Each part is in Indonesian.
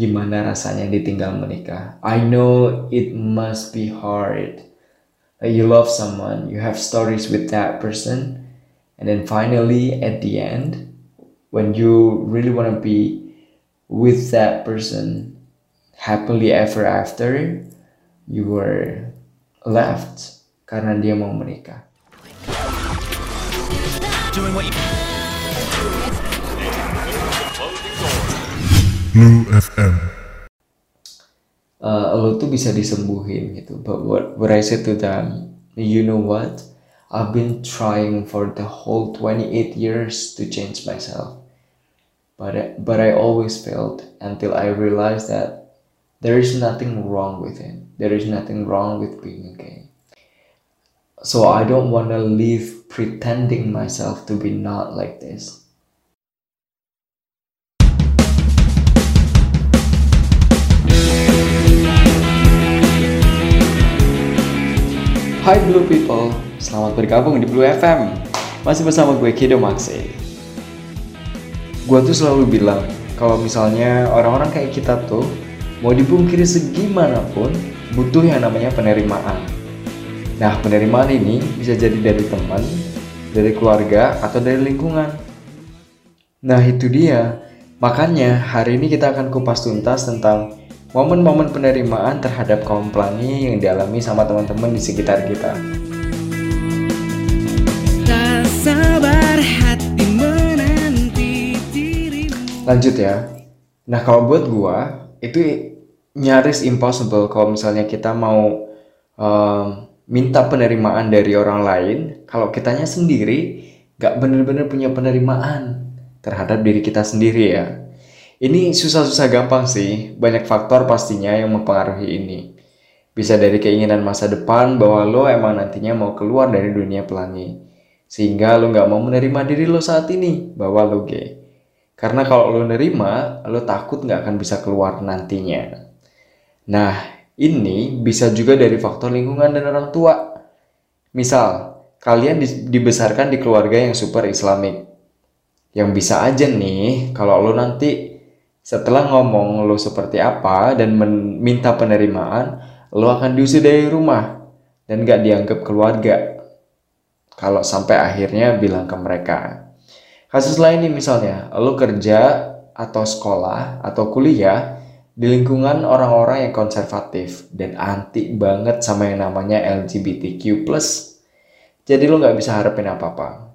gimana rasanya ditinggal menikah. I know it must be hard. You love someone, you have stories with that person, and then finally at the end, when you really want to be with that person happily ever after, you were left karena dia mau menikah. Doing what you Blue FM. uh, lo tuh bisa disembuhin gitu. But what what I said to them, you know what? I've been trying for the whole 28 years to change myself. But but I always failed until I realized that there is nothing wrong with it. There is nothing wrong with being gay. So I don't want to live pretending myself to be not like this. Hai Blue People, selamat bergabung di Blue FM Masih bersama gue Kido Maxi. Gue tuh selalu bilang Kalau misalnya orang-orang kayak kita tuh Mau dipungkiri segimanapun Butuh yang namanya penerimaan. Nah penerimaan ini bisa jadi dari teman Dari keluarga atau dari lingkungan. Nah itu dia. Makanya hari ini kita akan kupas tuntas tentang momen-momen penerimaan terhadap kaum pelangi yang dialami sama teman-teman di sekitar kita. Lanjut ya. Nah kalau buat gua itu nyaris impossible kalau misalnya kita mau um, minta penerimaan dari orang lain kalau kitanya sendiri gak bener-bener punya penerimaan terhadap diri kita sendiri ya. Ini susah-susah gampang sih, banyak faktor pastinya yang mempengaruhi ini. Bisa dari keinginan masa depan bahwa lo emang nantinya mau keluar dari dunia pelangi. Sehingga lo nggak mau menerima diri lo saat ini bahwa lo gay. Karena kalau lo nerima, lo takut nggak akan bisa keluar nantinya. Nah, ini bisa juga dari faktor lingkungan dan orang tua. Misal, kalian di- dibesarkan di keluarga yang super islamik. Yang bisa aja nih, kalau lo nanti setelah ngomong lo seperti apa dan meminta penerimaan, lo akan diusir dari rumah dan gak dianggap keluarga. Kalau sampai akhirnya bilang ke mereka. Kasus lain nih misalnya, lo kerja atau sekolah atau kuliah di lingkungan orang-orang yang konservatif dan anti banget sama yang namanya LGBTQ+. Jadi lo nggak bisa harapin apa-apa.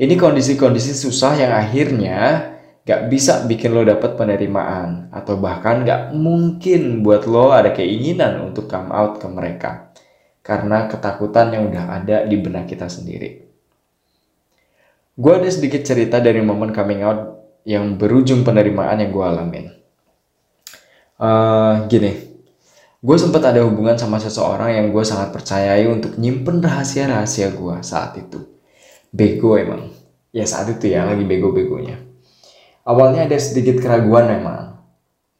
Ini kondisi-kondisi susah yang akhirnya gak bisa bikin lo dapet penerimaan atau bahkan gak mungkin buat lo ada keinginan untuk come out ke mereka karena ketakutan yang udah ada di benak kita sendiri. Gue ada sedikit cerita dari momen coming out yang berujung penerimaan yang gue alamin. Eh, gini, gue sempat ada hubungan sama seseorang yang gue sangat percayai untuk nyimpen rahasia-rahasia gue saat itu. Bego emang. Ya saat itu ya, lagi bego-begonya. Awalnya ada sedikit keraguan memang.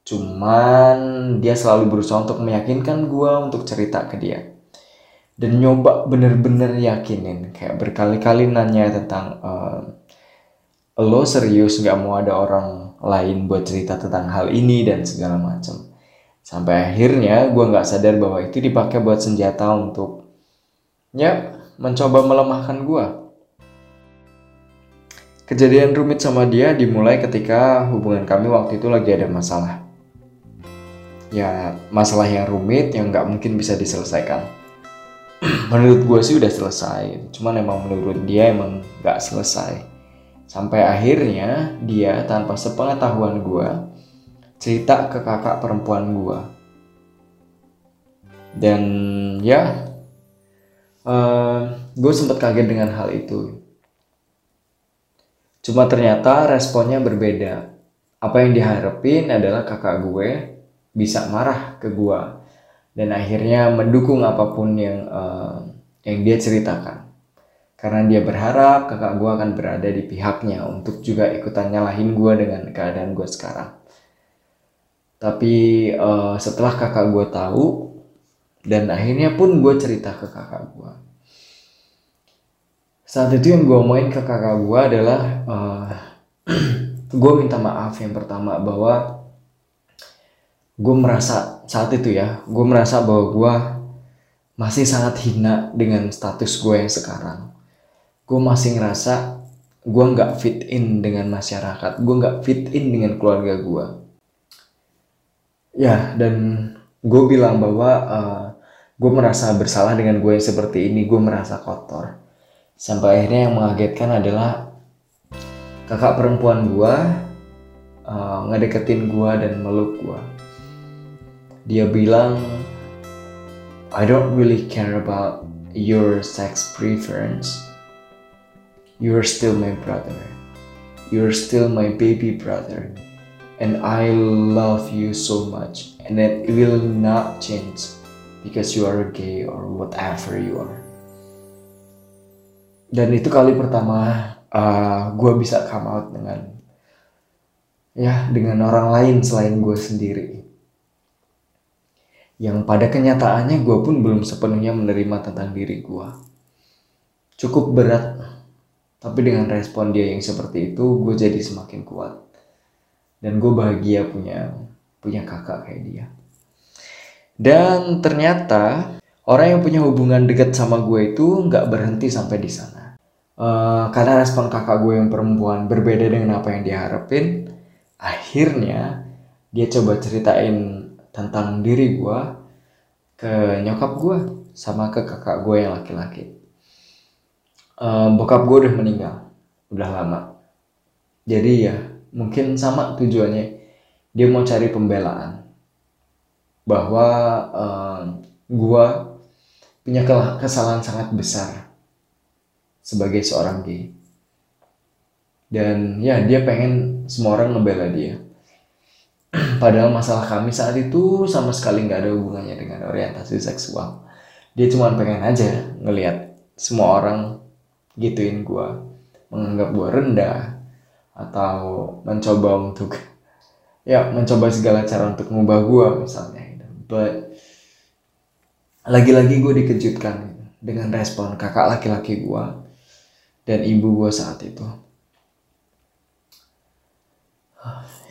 Cuman dia selalu berusaha untuk meyakinkan gue untuk cerita ke dia. Dan nyoba bener-bener yakinin. Kayak berkali-kali nanya tentang eh, lo serius gak mau ada orang lain buat cerita tentang hal ini dan segala macam. Sampai akhirnya gue nggak sadar bahwa itu dipakai buat senjata untuk ya mencoba melemahkan gue. Kejadian rumit sama dia dimulai ketika hubungan kami waktu itu lagi ada masalah. Ya, masalah yang rumit yang nggak mungkin bisa diselesaikan. menurut gue sih udah selesai, cuman emang menurut dia emang nggak selesai. Sampai akhirnya dia tanpa sepengetahuan gue cerita ke kakak perempuan gue. Dan ya, gue sempat kaget dengan hal itu. Cuma ternyata responnya berbeda. Apa yang diharapin adalah kakak gue bisa marah ke gue dan akhirnya mendukung apa pun yang eh, yang dia ceritakan. Karena dia berharap kakak gue akan berada di pihaknya untuk juga ikutan nyalahin gue dengan keadaan gue sekarang. Tapi eh, setelah kakak gue tahu dan akhirnya pun gue cerita ke kakak gue. Saat itu yang gue omongin ke kakak gue adalah gue minta maaf yang pertama bahwa gue merasa saat itu ya gue merasa bahwa gue masih sangat hina dengan status gue yang sekarang. Gue masih ngerasa gue nggak fit in dengan masyarakat gue nggak fit in dengan keluarga gue ya dan gue bilang bahwa uh, gue merasa bersalah dengan gue yang seperti ini gue merasa kotor sampai akhirnya yang mengagetkan adalah kakak perempuan gue uh, ngedeketin gue dan meluk gue dia bilang I don't really care about your sex preference. You're still my brother. You're still my baby brother. And I love you so much. And it will not change because you are gay or whatever you are dan itu kali pertama uh, gue bisa come out dengan ya dengan orang lain selain gue sendiri. Yang pada kenyataannya gue pun belum sepenuhnya menerima tentang diri gue cukup berat tapi dengan respon dia yang seperti itu gue jadi semakin kuat. Dan gue bahagia punya punya kakak kayak dia. Dan ternyata orang yang punya hubungan dekat sama gue itu nggak berhenti sampai di sana uh, karena respon kakak gue yang perempuan berbeda dengan apa yang dia harapin akhirnya dia coba ceritain tentang diri gue ke nyokap gue sama ke kakak gue yang laki-laki. Uh, bokap gue udah meninggal udah lama. Jadi ya mungkin sama tujuannya. Dia mau cari pembelaan bahwa uh, gua punya kesalahan sangat besar sebagai seorang gay. Dan ya dia pengen semua orang ngebela dia. Padahal masalah kami saat itu sama sekali nggak ada hubungannya dengan orientasi seksual. Dia cuma pengen aja ngelihat semua orang gituin gua menganggap gua rendah atau mencoba untuk ya mencoba segala cara untuk mengubah gue misalnya gitu. but lagi-lagi gue dikejutkan dengan respon kakak laki-laki gue dan ibu gue saat itu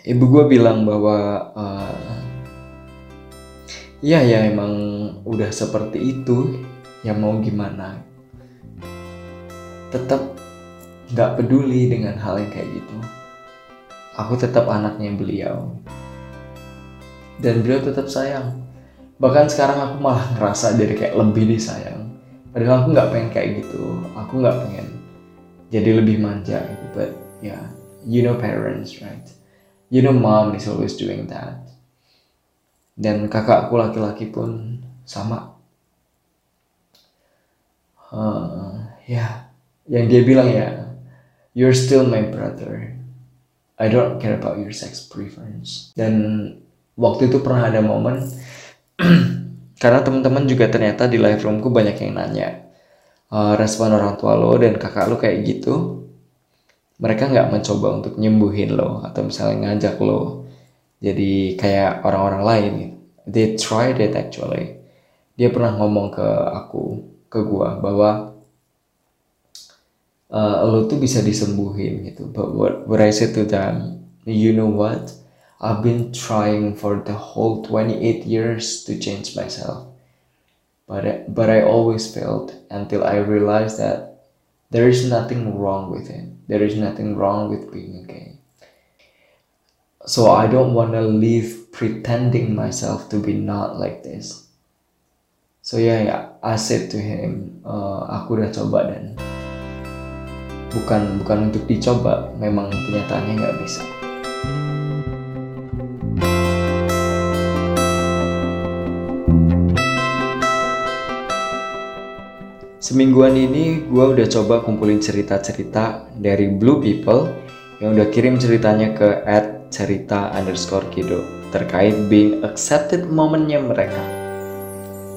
ibu gue bilang bahwa uh, ya ya emang udah seperti itu ya mau gimana tetap nggak peduli dengan hal yang kayak gitu. Aku tetap anaknya beliau. Dan beliau tetap sayang. Bahkan sekarang aku malah ngerasa jadi kayak lebih disayang. Padahal aku nggak pengen kayak gitu. Aku nggak pengen jadi lebih manja gitu. But yeah, you know parents, right? You know mom is always doing that. Dan kakakku laki-laki pun sama. Uh, ya, yeah. yang dia bilang ya, you're still my brother. I don't care about your sex preference. Dan waktu itu pernah ada momen karena teman-teman juga ternyata di live roomku banyak yang nanya uh, respon orang tua lo dan kakak lo kayak gitu. Mereka nggak mencoba untuk nyembuhin lo atau misalnya ngajak lo jadi kayak orang-orang lain. They tried it actually. Dia pernah ngomong ke aku, ke gua bahwa uh, lo tuh bisa disembuhin gitu but what what I said to them you know what I've been trying for the whole 28 years to change myself but but I always failed until I realized that there is nothing wrong with it there is nothing wrong with being gay. So I don't want to live pretending myself to be not like this. So yeah, yeah I said to him uh, aku udah coba dan bukan bukan untuk dicoba. Memang kenyataannya nggak bisa Semingguan ini gue udah coba kumpulin cerita-cerita dari Blue People yang udah kirim ceritanya ke at cerita underscore kido terkait being accepted momennya mereka.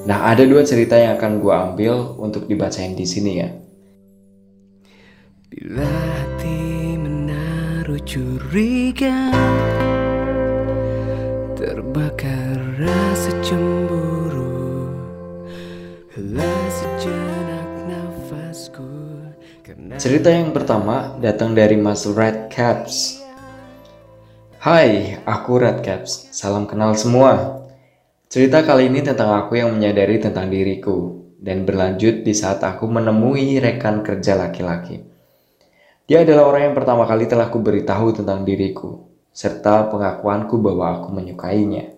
Nah ada dua cerita yang akan gue ambil untuk dibacain di sini ya. Bila hati menaruh curiga Terbakar rasa cemburu nafasku Cerita yang pertama datang dari Mas Red Caps Hai, aku Red Caps. Salam kenal semua. Cerita kali ini tentang aku yang menyadari tentang diriku dan berlanjut di saat aku menemui rekan kerja laki-laki. Dia adalah orang yang pertama kali telah kuberitahu tentang diriku, serta pengakuanku bahwa aku menyukainya.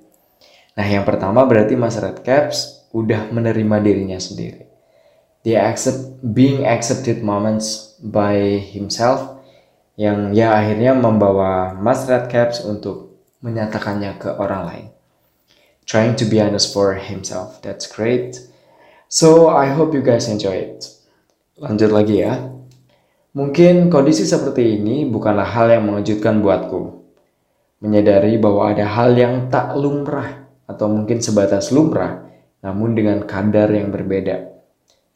Nah, yang pertama berarti Mas Red Caps udah menerima dirinya sendiri. Dia accept being accepted moments by himself yang ya akhirnya membawa Mas Red Caps untuk menyatakannya ke orang lain. Trying to be honest for himself. That's great. So I hope you guys enjoy it. Lanjut lagi ya. Mungkin kondisi seperti ini bukanlah hal yang mengejutkan buatku. Menyadari bahwa ada hal yang tak lumrah atau mungkin sebatas lumrah, namun dengan kadar yang berbeda.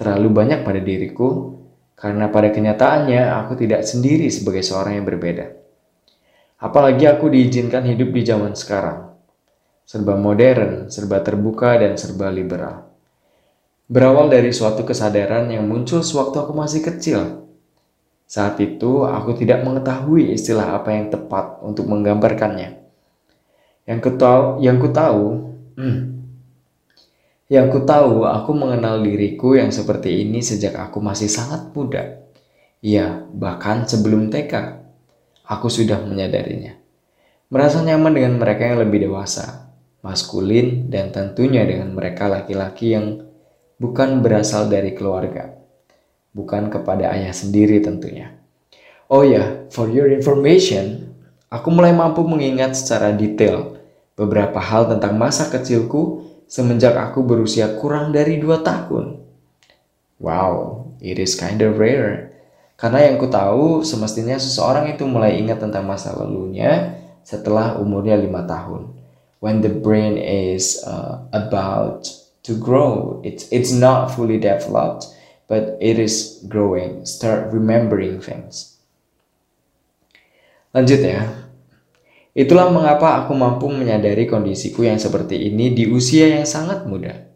Terlalu banyak pada diriku karena pada kenyataannya aku tidak sendiri sebagai seorang yang berbeda. Apalagi aku diizinkan hidup di zaman sekarang. Serba modern, serba terbuka, dan serba liberal. Berawal dari suatu kesadaran yang muncul sewaktu aku masih kecil. Saat itu aku tidak mengetahui istilah apa yang tepat untuk menggambarkannya. Yang ku tahu, yang ku tahu, hmm, yang ku tahu, aku mengenal diriku yang seperti ini sejak aku masih sangat muda. Ya, bahkan sebelum TK, aku sudah menyadarinya. Merasa nyaman dengan mereka yang lebih dewasa, maskulin, dan tentunya dengan mereka laki-laki yang bukan berasal dari keluarga. Bukan kepada ayah sendiri tentunya. Oh ya, for your information, aku mulai mampu mengingat secara detail beberapa hal tentang masa kecilku semenjak aku berusia kurang dari 2 tahun. Wow, it is kind of rare. Karena yang ku tahu semestinya seseorang itu mulai ingat tentang masa lalunya setelah umurnya 5 tahun. When the brain is uh, about to grow, it's it's not fully developed, but it is growing. Start remembering things. Lanjut ya. Itulah mengapa aku mampu menyadari kondisiku yang seperti ini di usia yang sangat muda.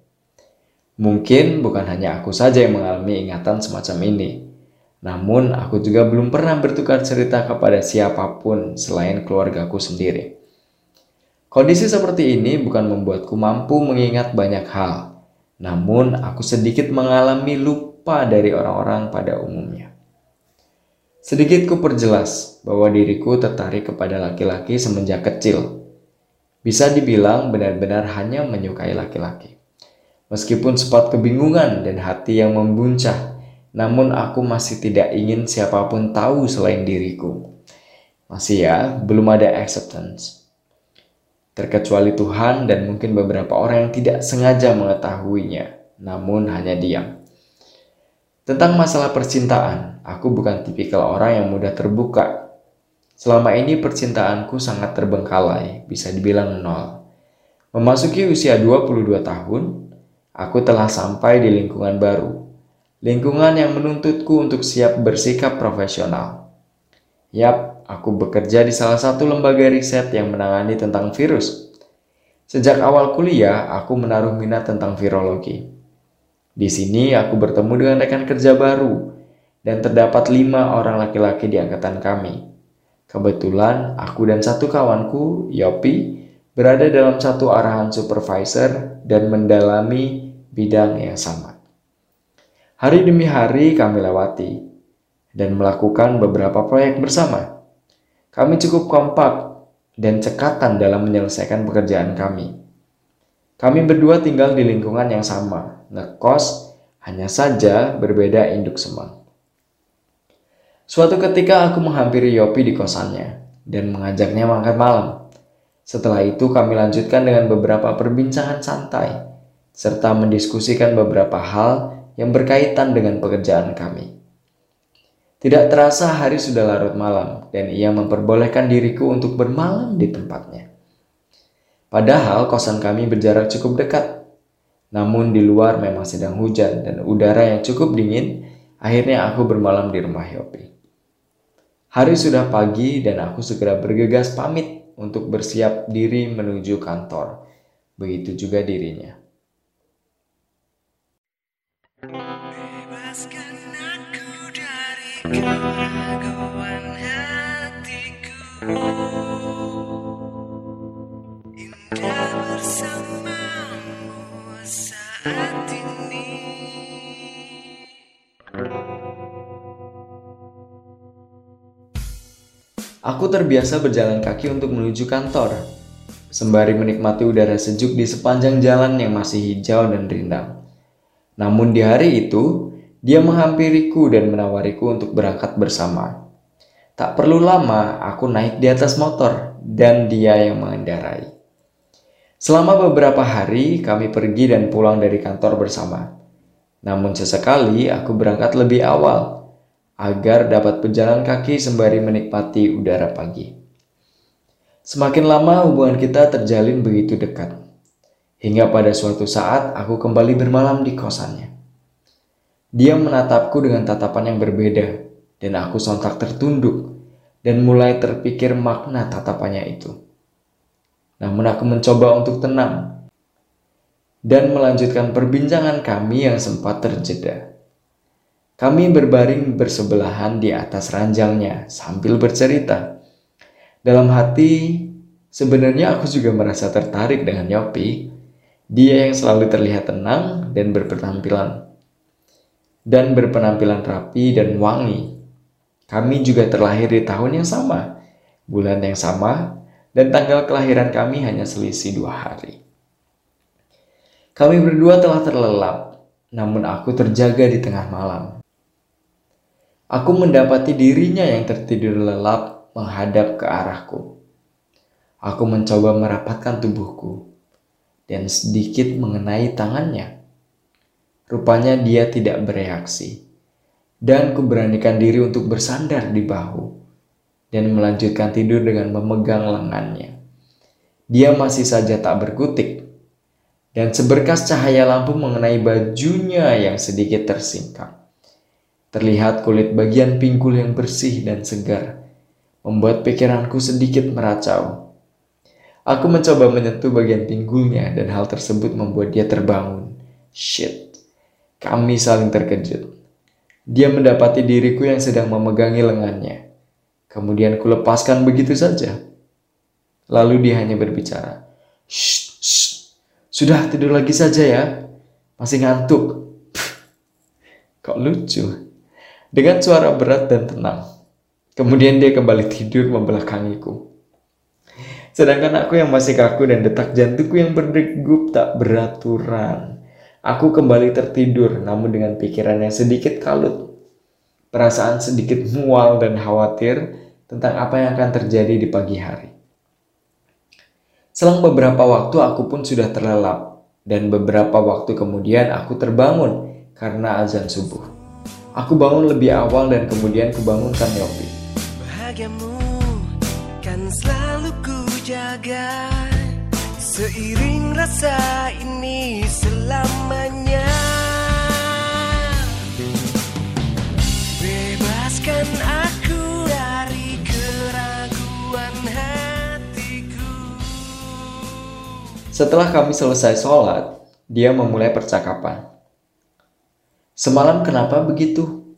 Mungkin bukan hanya aku saja yang mengalami ingatan semacam ini, namun aku juga belum pernah bertukar cerita kepada siapa pun selain keluargaku sendiri. Kondisi seperti ini bukan membuatku mampu mengingat banyak hal, namun aku sedikit mengalami lupa dari orang-orang pada umumnya. Sedikit ku perjelas bahwa diriku tertarik kepada laki-laki semenjak kecil. Bisa dibilang benar-benar hanya menyukai laki-laki. Meskipun sempat kebingungan dan hati yang membuncah, namun aku masih tidak ingin siapa pun tahu selain diriku. Masih ya, belum ada acceptance. Terkecuali Tuhan dan mungkin beberapa orang yang tidak sengaja mengetahuinya, namun hanya diam. Tentang masalah percintaan, aku bukan tipikal orang yang mudah terbuka. Selama ini percintaanku sangat terbengkalai, bisa dibilang nol. Memasuki usia 22 tahun, aku telah sampai di lingkungan baru. Lingkungan yang menuntutku untuk siap bersikap profesional. Yap, aku bekerja di salah satu lembaga riset yang menangani tentang virus. Sejak awal kuliah, aku menaruh minat tentang virologi. Di sini aku bertemu dengan rekan kerja baru dan terdapat lima orang laki-laki di angkatan kami. Kebetulan aku dan satu kawanku, Yopi, berada dalam satu arahan supervisor dan mendalami bidang yang sama. Hari demi hari kami lewati dan melakukan beberapa proyek bersama. Kami cukup kompak dan cekatan dalam menyelesaikan pekerjaan kami. Kami berdua tinggal di lingkungan yang sama, ngekos, hanya saja berbeda induk semang. Suatu ketika aku menghampiri Yopi di kosannya dan mengajaknya makan malam. Setelah itu kami lanjutkan dengan beberapa perbincangan santai serta mendiskusikan beberapa hal yang berkaitan dengan pekerjaan kami. Tidak terasa hari sudah larut malam dan ia memperbolehkan diriku untuk bermalam di tempatnya. Padahal kosan kami berjarak cukup dekat namun di luar memang sedang hujan dan udara yang cukup dingin, akhirnya aku bermalam di rumah Yopi. Hari sudah pagi dan aku segera bergegas pamit untuk bersiap diri menuju kantor. Begitu juga dirinya. Bebaskan Aku terbiasa berjalan kaki untuk menuju kantor, sembari menikmati udara sejuk di sepanjang jalan yang masih hijau dan rindang. Namun di hari itu, dia menghampiriku dan menawariku untuk berangkat bersama. Tak perlu lama, aku naik di atas motor dan dia yang mengendarai. Selama beberapa hari, kami pergi dan pulang dari kantor bersama. Namun sesekali aku berangkat lebih awal agar dapat berjalan kaki sembari menikmati udara pagi. Semakin lama hubungan kita terjalin begitu dekat. Hingga pada suatu saat aku kembali bermalam di kosannya. Dia menatapku dengan tatapan yang berbeda, dan aku sontak tertunduk dan mulai terpikir makna tatapannya itu. Namun aku mencoba untuk tenang dan melanjutkan perbincangan kami yang sempat terjeda. Kami berbaring bersebelahan di atas ranjangnya sambil bercerita. Dalam hati, sebenarnya aku juga merasa tertarik dengan Yopi. Dia yang selalu terlihat tenang dan berpenampilan dan berpenampilan rapi dan wangi. Kami juga terlahir di tahun yang sama, bulan yang sama, dan tanggal kelahiran kami hanya selisih dua hari. Kami berdua telah terlelap, namun aku terjaga di tengah malam. Aku mendapati dirinya yang tertidur lelap menghadap ke arahku. Aku mencoba merapatkan tubuhku dan sedikit mengenai tangannya. Rupanya dia tidak bereaksi. Dan kuberanikan diri untuk bersandar di bahu dan melanjutkan tidur dengan memegang lengannya. Dia masih saja tak berkutik. Dan seberkas cahaya lampu mengenai bajunya yang sedikit tersingkap. Terlihat kulit bagian pinggul yang bersih dan segar, membuat pikiranku sedikit meracau. Aku mencoba menyentuh bagian pinggulnya dan hal tersebut membuat dia terbangun. Shit. Kami saling terkejut. Dia mendapati diriku yang sedang memegangi lengannya. Kemudian kulepaskan begitu saja. Lalu dia hanya berbicara. Shh, shh, sudah tidur lagi saja ya. Masih ngantuk. Kok lucu. Dengan suara berat dan tenang. Kemudian dia kembali tidur membelakangiku. Sedangkan aku yang masih kaku dan detak jantungku yang berdegup tak beraturan. Aku kembali tertidur, namun dengan pikiran yang sedikit kalut. Perasaan sedikit mual dan khawatir tentang apa yang akan terjadi di pagi hari. Selang beberapa waktu aku pun sudah terlelap, dan beberapa waktu kemudian aku terbangun karena azan subuh. Aku bangun lebih awal dan kemudian kubangunkan Yopi. Bahagiamu kan selalu ku jaga Seiring rasa ini selamanya Bebaskan aku dari keraguan hatiku Setelah kami selesai sholat, dia memulai percakapan. Semalam kenapa begitu?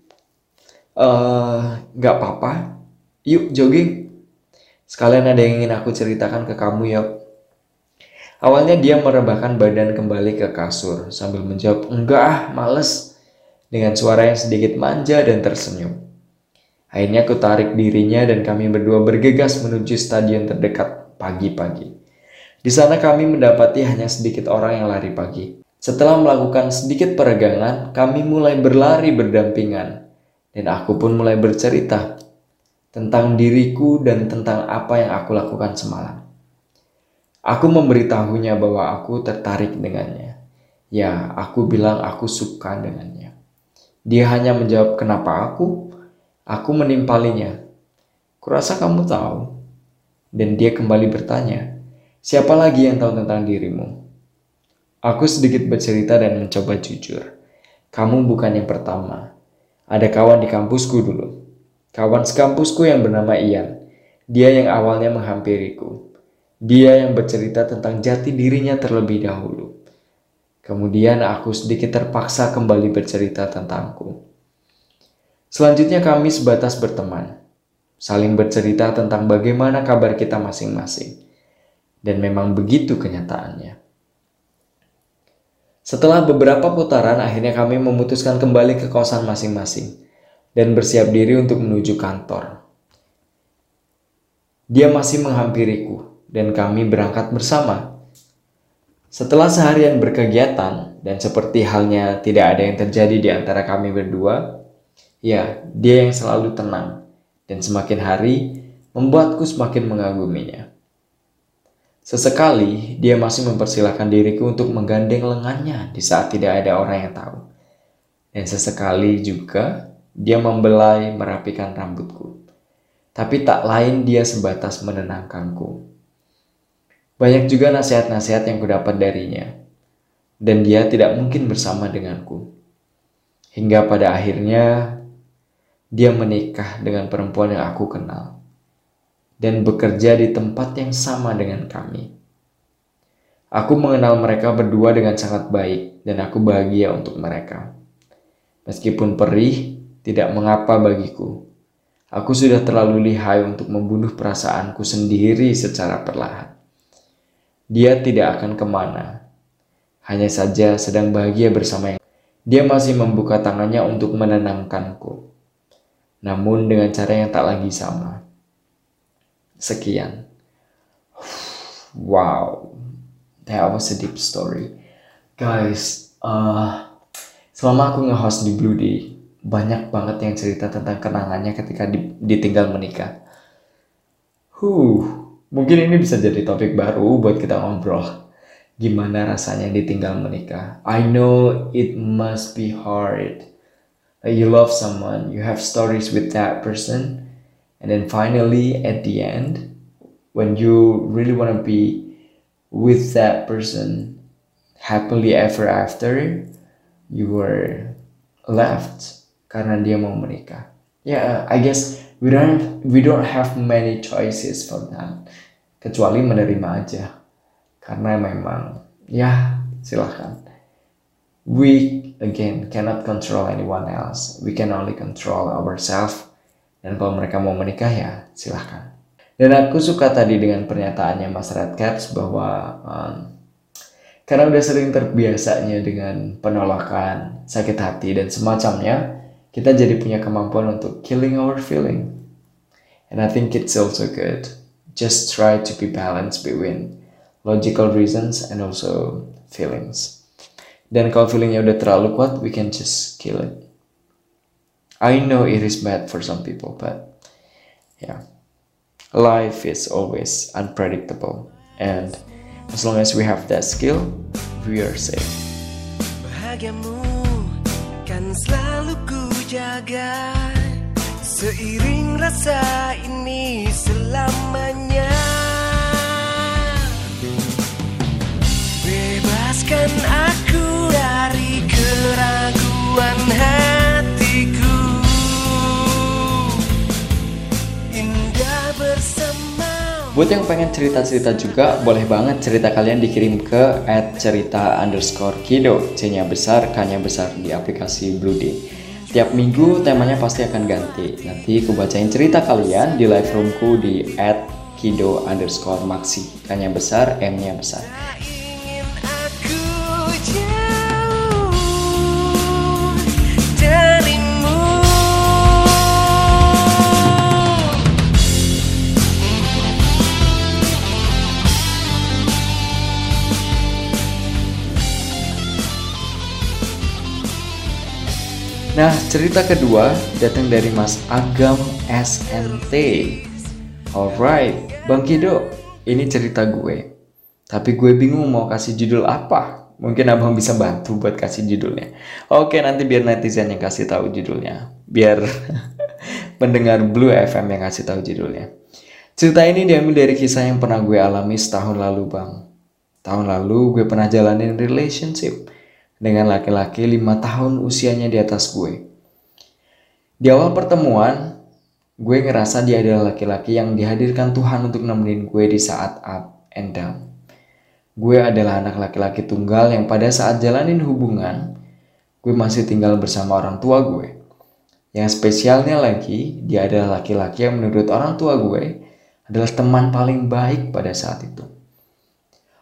Eh, uh, apa-apa. Yuk jogging. Sekalian ada yang ingin aku ceritakan ke kamu, yuk. Awalnya dia merebahkan badan kembali ke kasur sambil menjawab, enggak ah, males. Dengan suara yang sedikit manja dan tersenyum. Akhirnya aku tarik dirinya dan kami berdua bergegas menuju stadion terdekat pagi-pagi. Di sana kami mendapati hanya sedikit orang yang lari pagi. Setelah melakukan sedikit peregangan, kami mulai berlari berdampingan. Dan aku pun mulai bercerita tentang diriku dan tentang apa yang aku lakukan semalam. Aku memberitahunya bahwa aku tertarik dengannya. Ya, aku bilang aku suka dengannya. Dia hanya menjawab kenapa aku? Aku menimpalinya. Kurasa kamu tahu. Dan dia kembali bertanya, siapa lagi yang tahu tentang dirimu? Aku sedikit bercerita dan mencoba jujur. Kamu bukan yang pertama. Ada kawan di kampusku dulu. Kawan sekampusku yang bernama Ian. Dia yang awalnya menghampiriku. Dia yang bercerita tentang jati dirinya terlebih dahulu. Kemudian aku sedikit terpaksa kembali bercerita tentangku. Selanjutnya kami sebatas berteman, saling bercerita tentang bagaimana kabar kita masing-masing. Dan memang begitu kenyataannya. Setelah beberapa putaran, akhirnya kami memutuskan kembali ke kosan masing-masing dan bersiap diri untuk menuju kantor. Dia masih menghampiriku dan kami berangkat bersama. Setelah seharian berkegiatan dan seperti halnya tidak ada yang terjadi di antara kami berdua, ya, dia yang selalu tenang dan semakin hari membuatku semakin mengaguminya. Sesekali dia masih mempersilahkan diriku untuk menggandeng lengannya di saat tidak ada orang yang tahu. Dan sesekali juga dia membelai merapikan rambutku. Tapi tak lain dia sebatas menenangkanku. Banyak juga nasihat-nasihat yang kudapat darinya. Dan dia tidak mungkin bersama denganku. Hingga pada akhirnya dia menikah dengan perempuan yang aku kenal dan bekerja di tempat yang sama dengan kami. Aku mengenal mereka berdua dengan sangat baik dan aku bahagia untuk mereka. Meskipun perih, tidak mengapa bagiku. Aku sudah terlalu lihai untuk membunuh perasaanku sendiri secara perlahan. Dia tidak akan ke mana. Hanya saja sedang bahagia bersama yang dia masih membuka tangannya untuk menenangkanku. Namun dengan cara yang tak lagi sama. Sekian. Wow, that was a deep story. Guys, uh, selama aku nge-host di Blue Day, banyak banget yang cerita tentang kenangannya ketika di, ditinggal menikah. Huh, mungkin ini bisa jadi topik baru buat kita ngobrol. Gimana rasanya ditinggal menikah? I know it must be hard. You love someone, you have stories with that person, and then finally at the end when you really want to be with that person happily ever after you were left karena dia mau menikah. Yeah I guess we don't we don't have many choices for that kecuali menerima aja. Karena memang ya silahkan we again cannot control anyone else. We can only control ourselves dan kalau mereka mau menikah ya silahkan. Dan aku suka tadi dengan pernyataannya Mas Red Caps bahwa um, karena udah sering terbiasanya dengan penolakan, sakit hati dan semacamnya, kita jadi punya kemampuan untuk killing our feeling. And I think it's also good. Just try to be balanced between logical reasons and also feelings. Dan kalau feelingnya udah terlalu kuat, we can just kill it. I know it is bad for some people, but yeah, life is always unpredictable, and as long as we have that skill, we are safe. Bahagiamu kan selalu ku jaga. Seiring rasa ini selamanya. Bebaskan aku dari keraguan hatiku Buat yang pengen cerita-cerita juga, boleh banget cerita kalian dikirim ke cerita underscore kido, C-nya besar, K-nya besar di aplikasi Blue Day. Tiap minggu temanya pasti akan ganti. Nanti aku bacain cerita kalian di live roomku di kido underscore maxi, K-nya besar, M-nya besar. Nah, cerita kedua datang dari Mas Agam SNT. Alright, Bang Kido, ini cerita gue. Tapi gue bingung mau kasih judul apa. Mungkin abang bisa bantu buat kasih judulnya. Oke, nanti biar netizen yang kasih tahu judulnya. Biar pendengar Blue FM yang kasih tahu judulnya. Cerita ini diambil dari kisah yang pernah gue alami setahun lalu, Bang. Tahun lalu gue pernah jalanin relationship dengan laki-laki lima tahun usianya di atas gue. Di awal pertemuan, gue ngerasa dia adalah laki-laki yang dihadirkan Tuhan untuk nemenin gue di saat up and down. Gue adalah anak laki-laki tunggal yang pada saat jalanin hubungan, gue masih tinggal bersama orang tua gue. Yang spesialnya lagi, dia adalah laki-laki yang menurut orang tua gue adalah teman paling baik pada saat itu.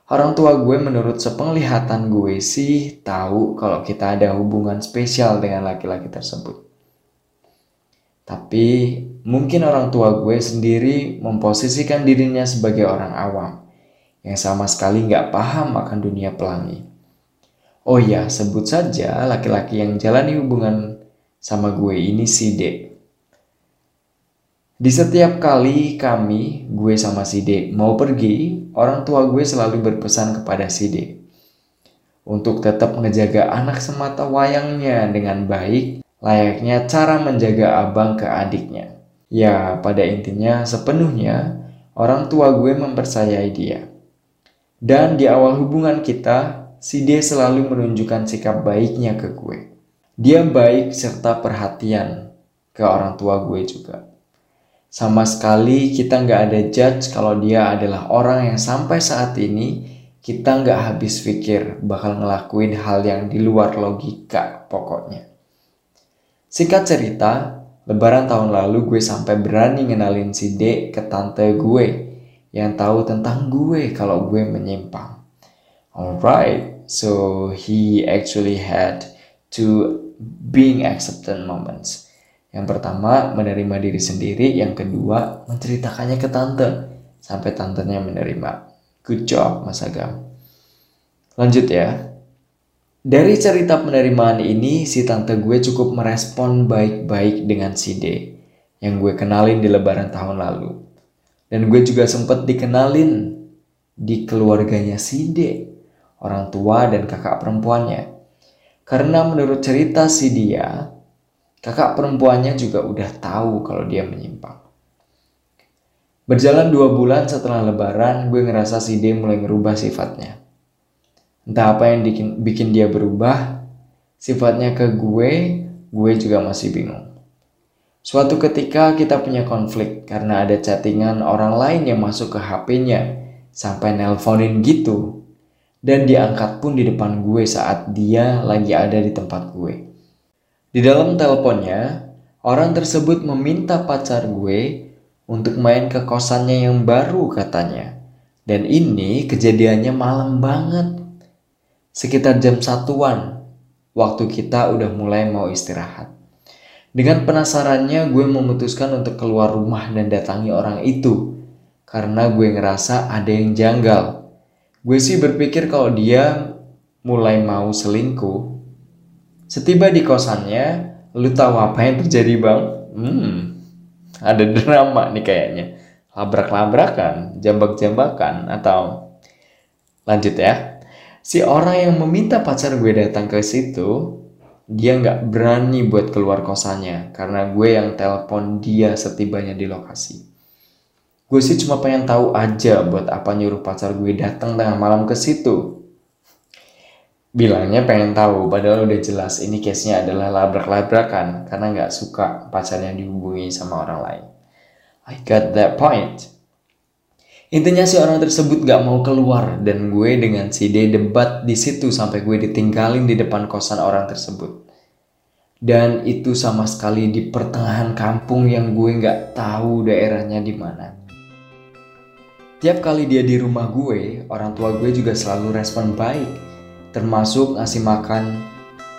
Orang tua gue menurut sepenglihatan gue sih tahu kalau kita ada hubungan spesial dengan laki-laki tersebut. Tapi mungkin orang tua gue sendiri memposisikan dirinya sebagai orang awam yang sama sekali nggak paham akan dunia pelangi. Oh ya, sebut saja laki-laki yang jalani hubungan sama gue ini si D. Di setiap kali kami, gue sama si mau pergi, orang tua gue selalu berpesan kepada si untuk tetap ngejaga anak semata wayangnya dengan baik, layaknya cara menjaga abang ke adiknya. Ya, pada intinya sepenuhnya orang tua gue mempercayai dia. Dan di awal hubungan kita, si D selalu menunjukkan sikap baiknya ke gue. Dia baik serta perhatian ke orang tua gue juga. Sama sekali kita nggak ada judge kalau dia adalah orang yang sampai saat ini kita nggak habis pikir bakal ngelakuin hal yang di luar logika pokoknya. Singkat cerita, lebaran tahun lalu gue sampai berani ngenalin si D ke tante gue yang tahu tentang gue kalau gue menyimpang. Alright, so he actually had two being accepted moments. Yang pertama, menerima diri sendiri. Yang kedua, menceritakannya ke tante. Sampai tantenya menerima. Good job, Mas Agam. Lanjut ya. Dari cerita penerimaan ini, si tante gue cukup merespon baik-baik dengan si D. Yang gue kenalin di lebaran tahun lalu. Dan gue juga sempet dikenalin di keluarganya si D. Orang tua dan kakak perempuannya. Karena menurut cerita si dia, kakak perempuannya juga udah tahu kalau dia menyimpang. Berjalan dua bulan setelah lebaran, gue ngerasa si D mulai ngerubah sifatnya. Entah apa yang bikin, bikin dia berubah, sifatnya ke gue, gue juga masih bingung. Suatu ketika kita punya konflik karena ada chattingan orang lain yang masuk ke HP-nya, sampai nelponin gitu. Dan diangkat pun di depan gue saat dia lagi ada di tempat gue. Di dalam teleponnya, orang tersebut meminta pacar gue untuk main ke kosannya yang baru katanya. Dan ini kejadiannya malam banget. Sekitar jam satuan, waktu kita udah mulai mau istirahat. Dengan penasarannya gue memutuskan untuk keluar rumah dan datangi orang itu. Karena gue ngerasa ada yang janggal. Gue sih berpikir kalau dia mulai mau selingkuh. Setiba di kosannya, lu tahu apa yang terjadi bang? Hmm, ada drama nih kayaknya. Labrak-labrakan, jambak-jambakan, atau lanjut ya. Si orang yang meminta pacar gue datang ke situ, dia nggak berani buat keluar kosannya karena gue yang telepon dia setibanya di lokasi. Gue sih cuma pengen tahu aja buat apa nyuruh pacar gue datang tengah malam ke situ. Bilangnya pengen tahu, padahal udah jelas ini case-nya adalah labrak-labrakan karena nggak suka pacarnya dihubungi sama orang lain. I got that point. Intinya si orang tersebut gak mau keluar dan gue dengan si D debat di situ sampai gue ditinggalin di depan kosan orang tersebut. Dan itu sama sekali di pertengahan kampung yang gue nggak tahu daerahnya di mana. Tiap kali dia di rumah gue, orang tua gue juga selalu respon baik, termasuk ngasih makan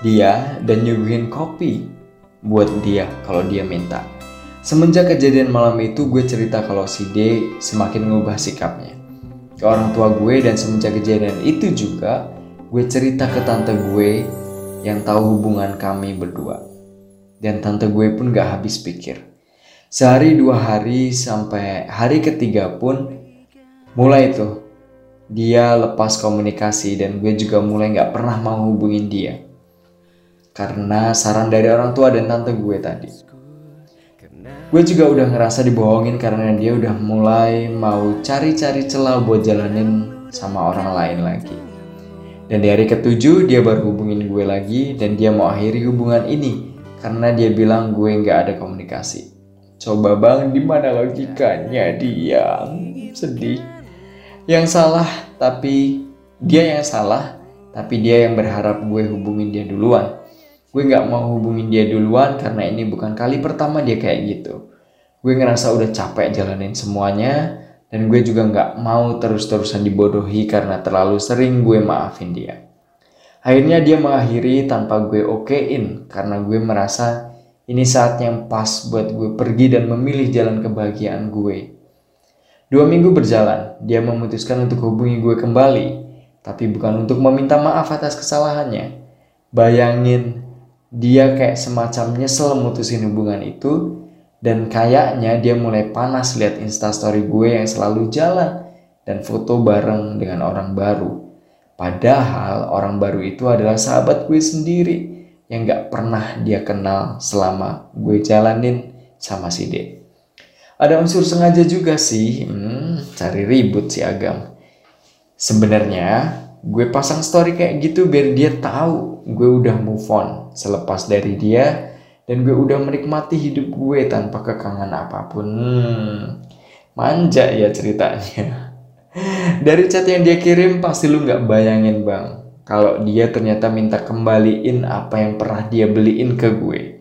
dia dan nyuguhin kopi buat dia kalau dia minta. Semenjak kejadian malam itu gue cerita kalau si D semakin mengubah sikapnya ke orang tua gue dan semenjak kejadian itu juga gue cerita ke tante gue yang tahu hubungan kami berdua. Dan tante gue pun gak habis pikir. Sehari dua hari sampai hari ketiga pun mulai tuh dia lepas komunikasi dan gue juga mulai gak pernah mau hubungin dia. Karena saran dari orang tua dan tante gue tadi. Gue juga udah ngerasa dibohongin karena dia udah mulai mau cari-cari celah buat jalanin sama orang lain lagi. Dan di hari ketujuh dia baru hubungin gue lagi dan dia mau akhiri hubungan ini karena dia bilang gue nggak ada komunikasi. Coba bang, di mana logikanya dia? Sedih. Yang salah tapi dia yang salah tapi dia yang berharap gue hubungin dia duluan. Gue nggak mau hubungin dia duluan karena ini bukan kali pertama dia kayak gitu. Gue ngerasa udah capek jalanin semuanya dan gue juga nggak mau terus-terusan dibodohi karena terlalu sering gue maafin dia. Akhirnya dia mengakhiri tanpa gue okein karena gue merasa Ini saat yang pas buat gue pergi dan memilih jalan kebahagiaan gue. Dua minggu berjalan, dia memutuskan untuk hubungi gue kembali, tapi bukan untuk meminta maaf atas kesalahannya. Bayangin, dia kayak semacam nyesel mutusin hubungan itu, dan kayaknya dia mulai panas lihat instastory gue yang selalu jalan dan foto bareng dengan orang baru. Padahal orang baru itu adalah sahabat gue sendiri yang gak pernah dia kenal selama gue jalanin sama si D. Ada unsur sengaja juga sih, hmm, cari ribut si Agam. Sebenarnya gue pasang story kayak gitu biar dia tahu gue udah move on selepas dari dia dan gue udah menikmati hidup gue tanpa kekangan apa pun. Hmm, manja ya ceritanya. Dari chat yang dia kirim pasti lu nggak bayangin bang kalau dia ternyata minta kembaliin apa yang pernah dia beliin ke gue.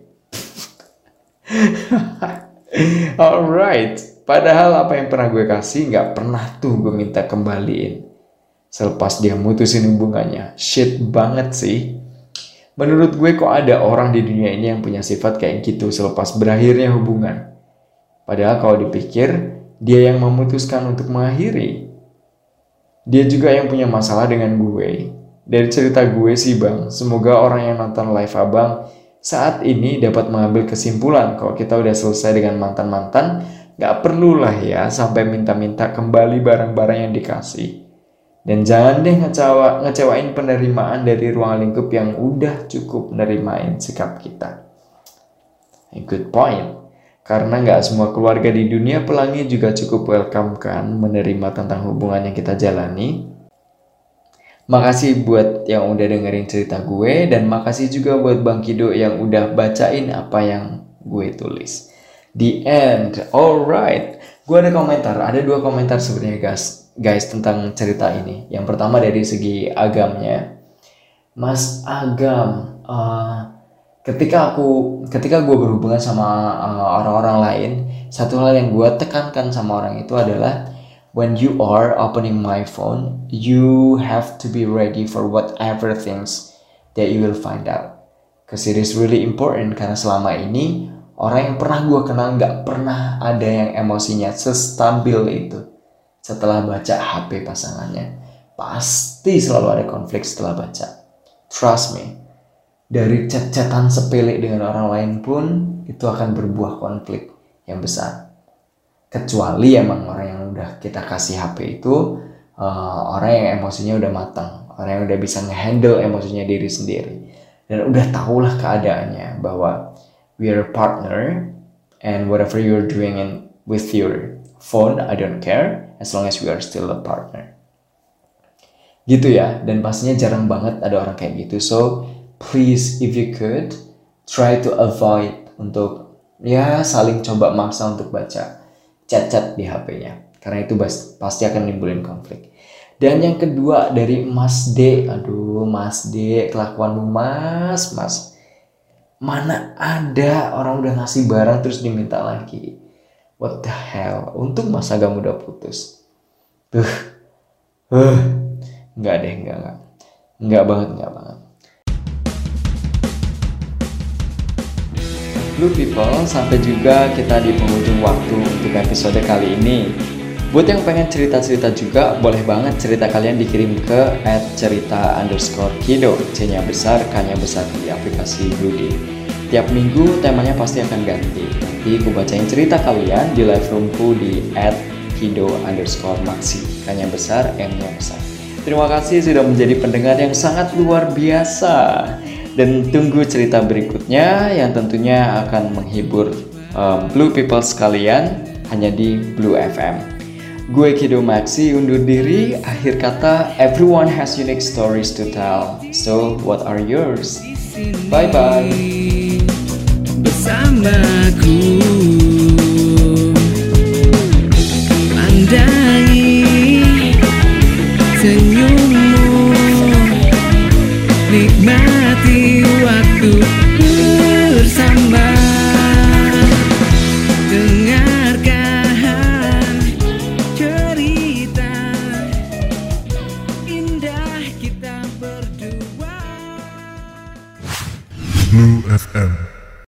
Alright, padahal apa yang pernah gue kasih nggak pernah tuh gue minta kembaliin. Selepas dia mutusin hubungannya, shit banget sih. Menurut gue kok ada orang di dunia ini yang punya sifat kayak gitu selepas berakhirnya hubungan. Padahal kalau dipikir, dia yang memutuskan untuk mengakhiri. Dia juga yang punya masalah dengan gue. Dari cerita gue sih bang, semoga orang yang nonton live abang saat ini dapat mengambil kesimpulan kalau kita udah selesai dengan mantan-mantan, gak perlulah ya sampai minta-minta kembali barang-barang yang dikasih. Dan jangan deh ngecewa, ngecewain penerimaan dari ruang lingkup yang udah cukup nerimain sikap kita. A good point. Karena nggak semua keluarga di dunia pelangi juga cukup welcome kan menerima tentang hubungan yang kita jalani Makasih buat yang udah dengerin cerita gue dan makasih juga buat Bang Kido yang udah bacain apa yang gue tulis. The end. Alright. Gue ada komentar, ada dua komentar sebenarnya guys, guys tentang cerita ini. Yang pertama dari segi agamnya. Mas Agam, uh, ketika aku ketika gue berhubungan sama uh, orang-orang lain, satu hal yang gue tekankan sama orang itu adalah when you are opening my phone, you have to be ready for whatever things that you will find out. Cause it is really important karena selama ini orang yang pernah gue kenal nggak pernah ada yang emosinya sestabil itu. Setelah baca HP pasangannya, pasti selalu ada konflik setelah baca. Trust me, dari chat-chatan sepele dengan orang lain pun itu akan berbuah konflik yang besar kecuali emang orang udah kita kasih HP itu uh, orang yang emosinya udah matang orang yang udah bisa ngehandle emosinya diri sendiri. Dan udah tahulah keadaannya bahwa we are a partner and whatever you're doing in with your phone I don't care as long as we are still a partner. Gitu ya dan pastinya jarang banget ada orang kayak gitu. So please if you could try to avoid untuk ya saling coba maksa untuk baca chat-chat di HP-nya. Karena itu pasti akan nimbulin konflik. Dan yang kedua dari Mas D. Aduh, Mas D, kelakuanmu Mas, Mas. Mana ada orang udah ngasih barang terus diminta lagi. What the hell? Untung Mas agak udah putus. Tuh. Uh. Enggak deh, enggak, enggak. Enggak banget, enggak banget. Blue People, sampai juga kita di penghujung waktu untuk episode kali ini. Buat yang pengen cerita-cerita juga, boleh banget cerita kalian dikirim ke at cerita underscore kido, C-nya besar, K-nya besar di aplikasi Blue Tiap minggu temanya pasti akan ganti. Nanti aku bacain cerita kalian di live roomku di at kido underscore maxi, K-nya besar, M-nya besar. Terima kasih sudah menjadi pendengar yang sangat luar biasa dan tunggu cerita berikutnya yang tentunya akan menghibur um, Blue People sekalian hanya di Blue FM. Gue Kido Maxi undur diri. Akhir kata, everyone has unique stories to tell. So, what are yours? Bye bye. Bersamaku Pandangi senyummu Nikmati waktu